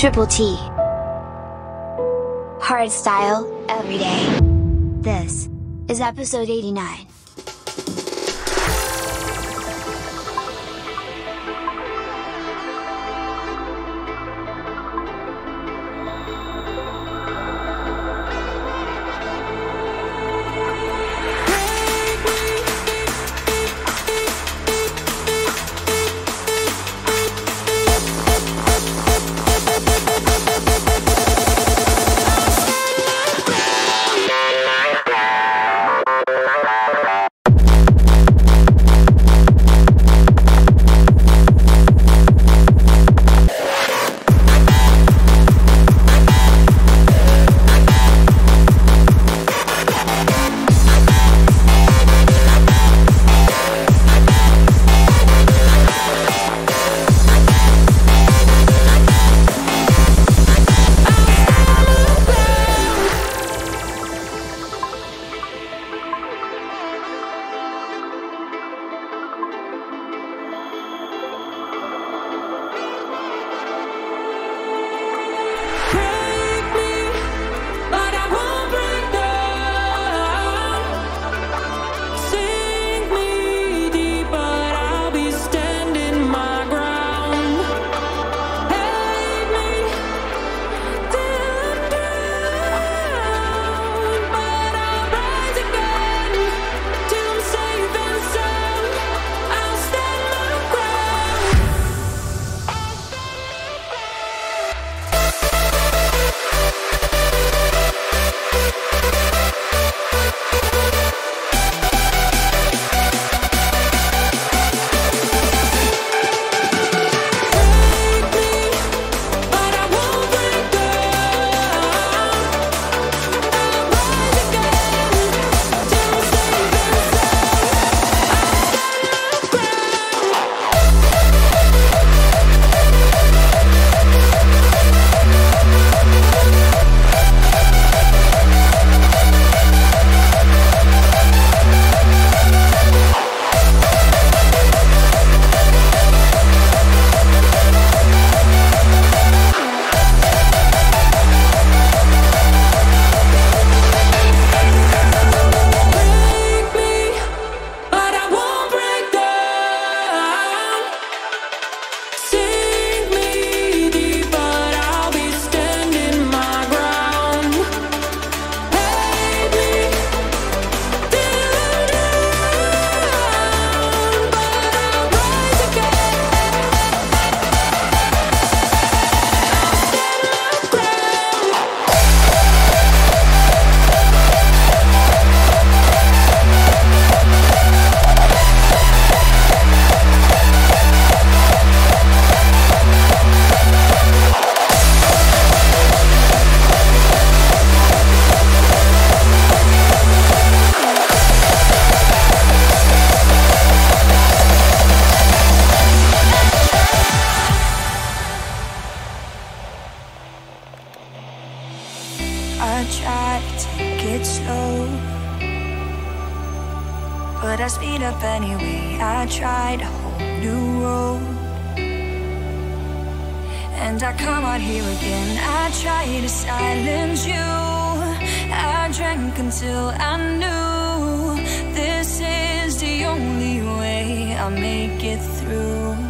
Triple T. Hardstyle, every day. This is episode 89. Thank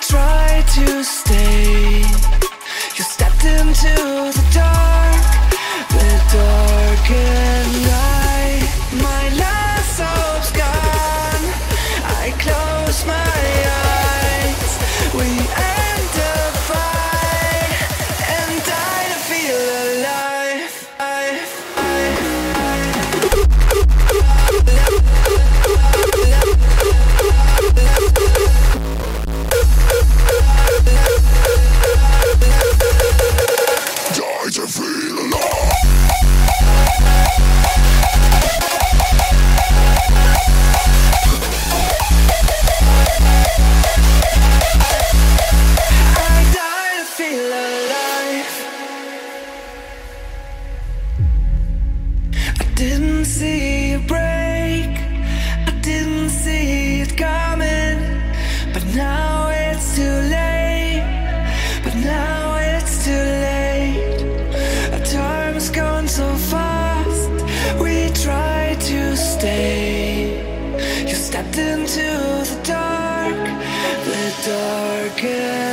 try to stay, you stepped into the into the dark, the darkest.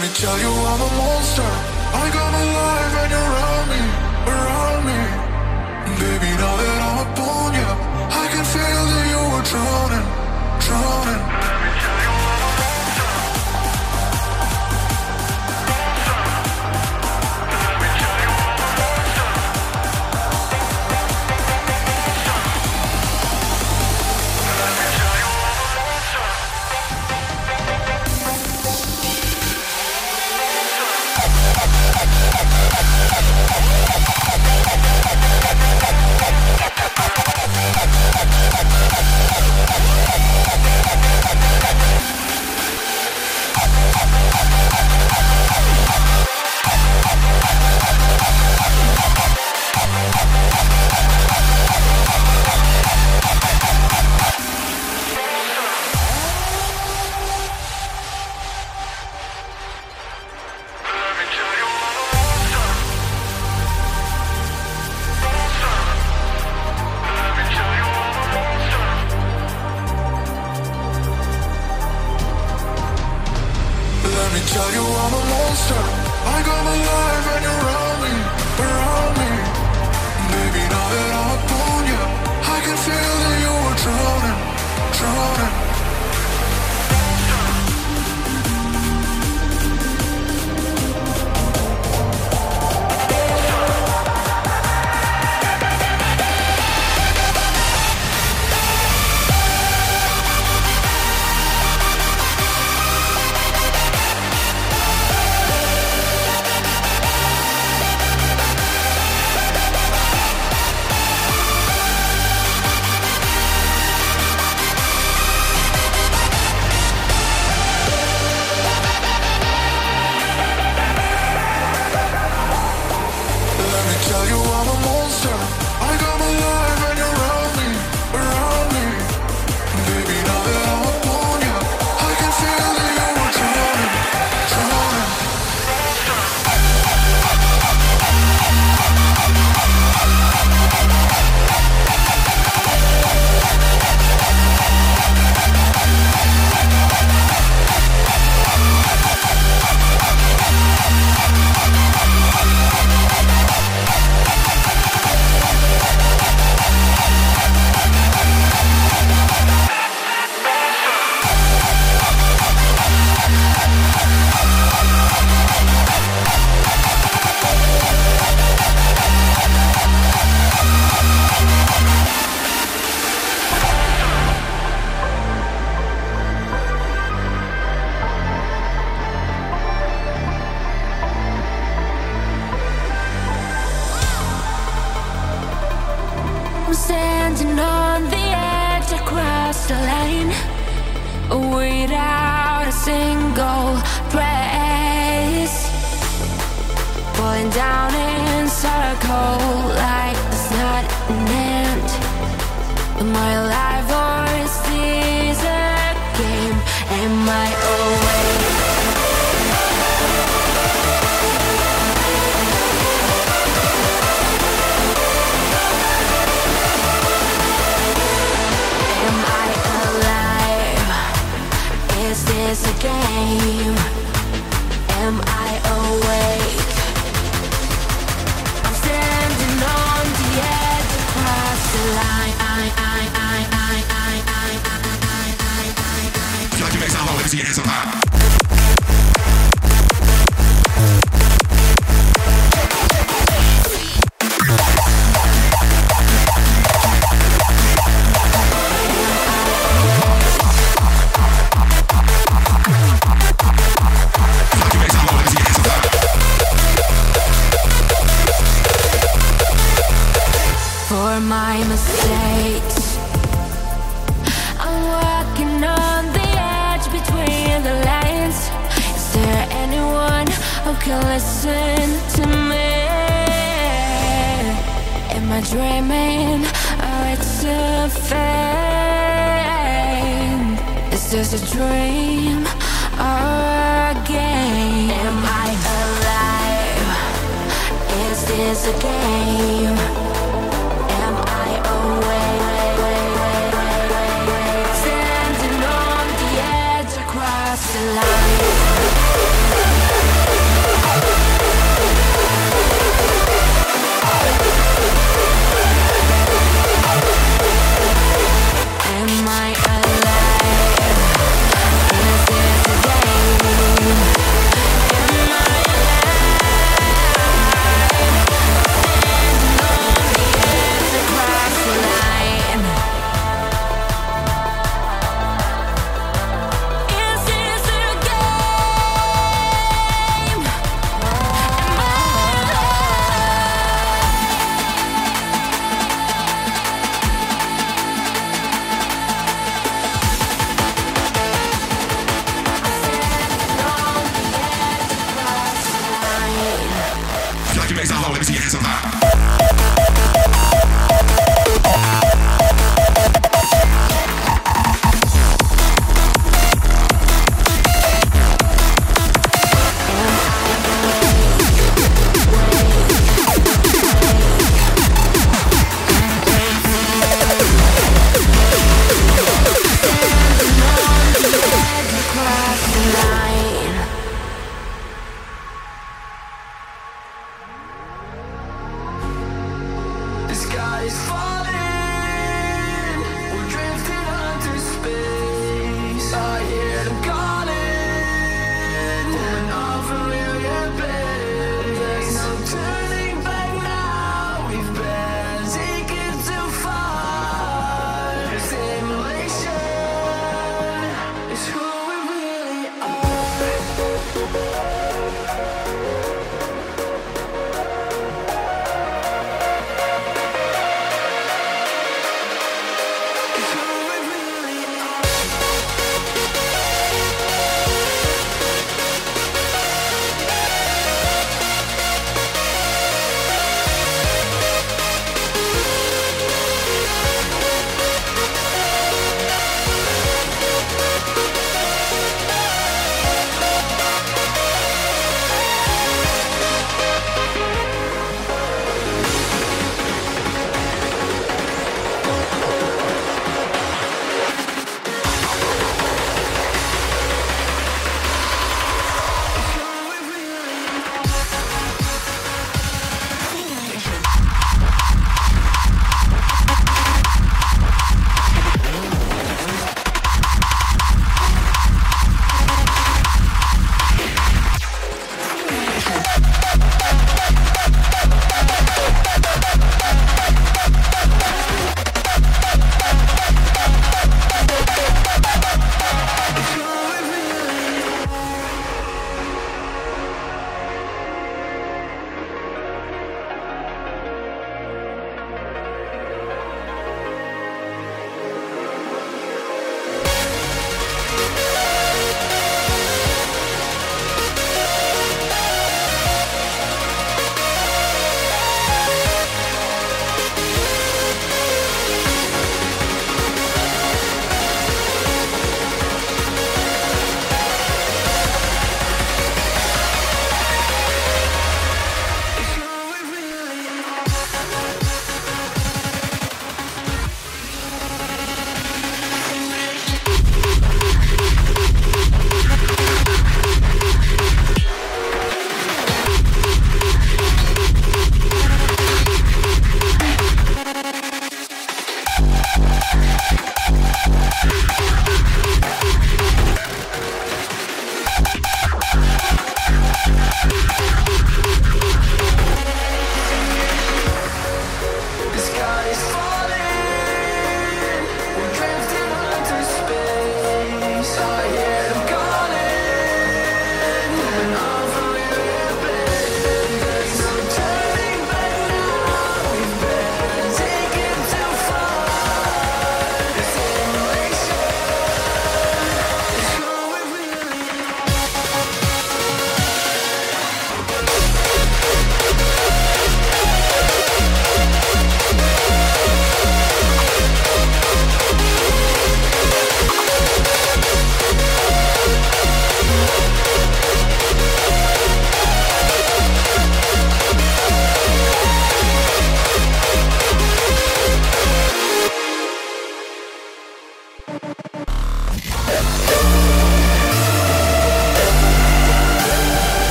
Let me tell you I'm a monster. I got a can listen to me Am I dreaming or it's a fame? Is this a dream or a game? Am I alive? Is this a game?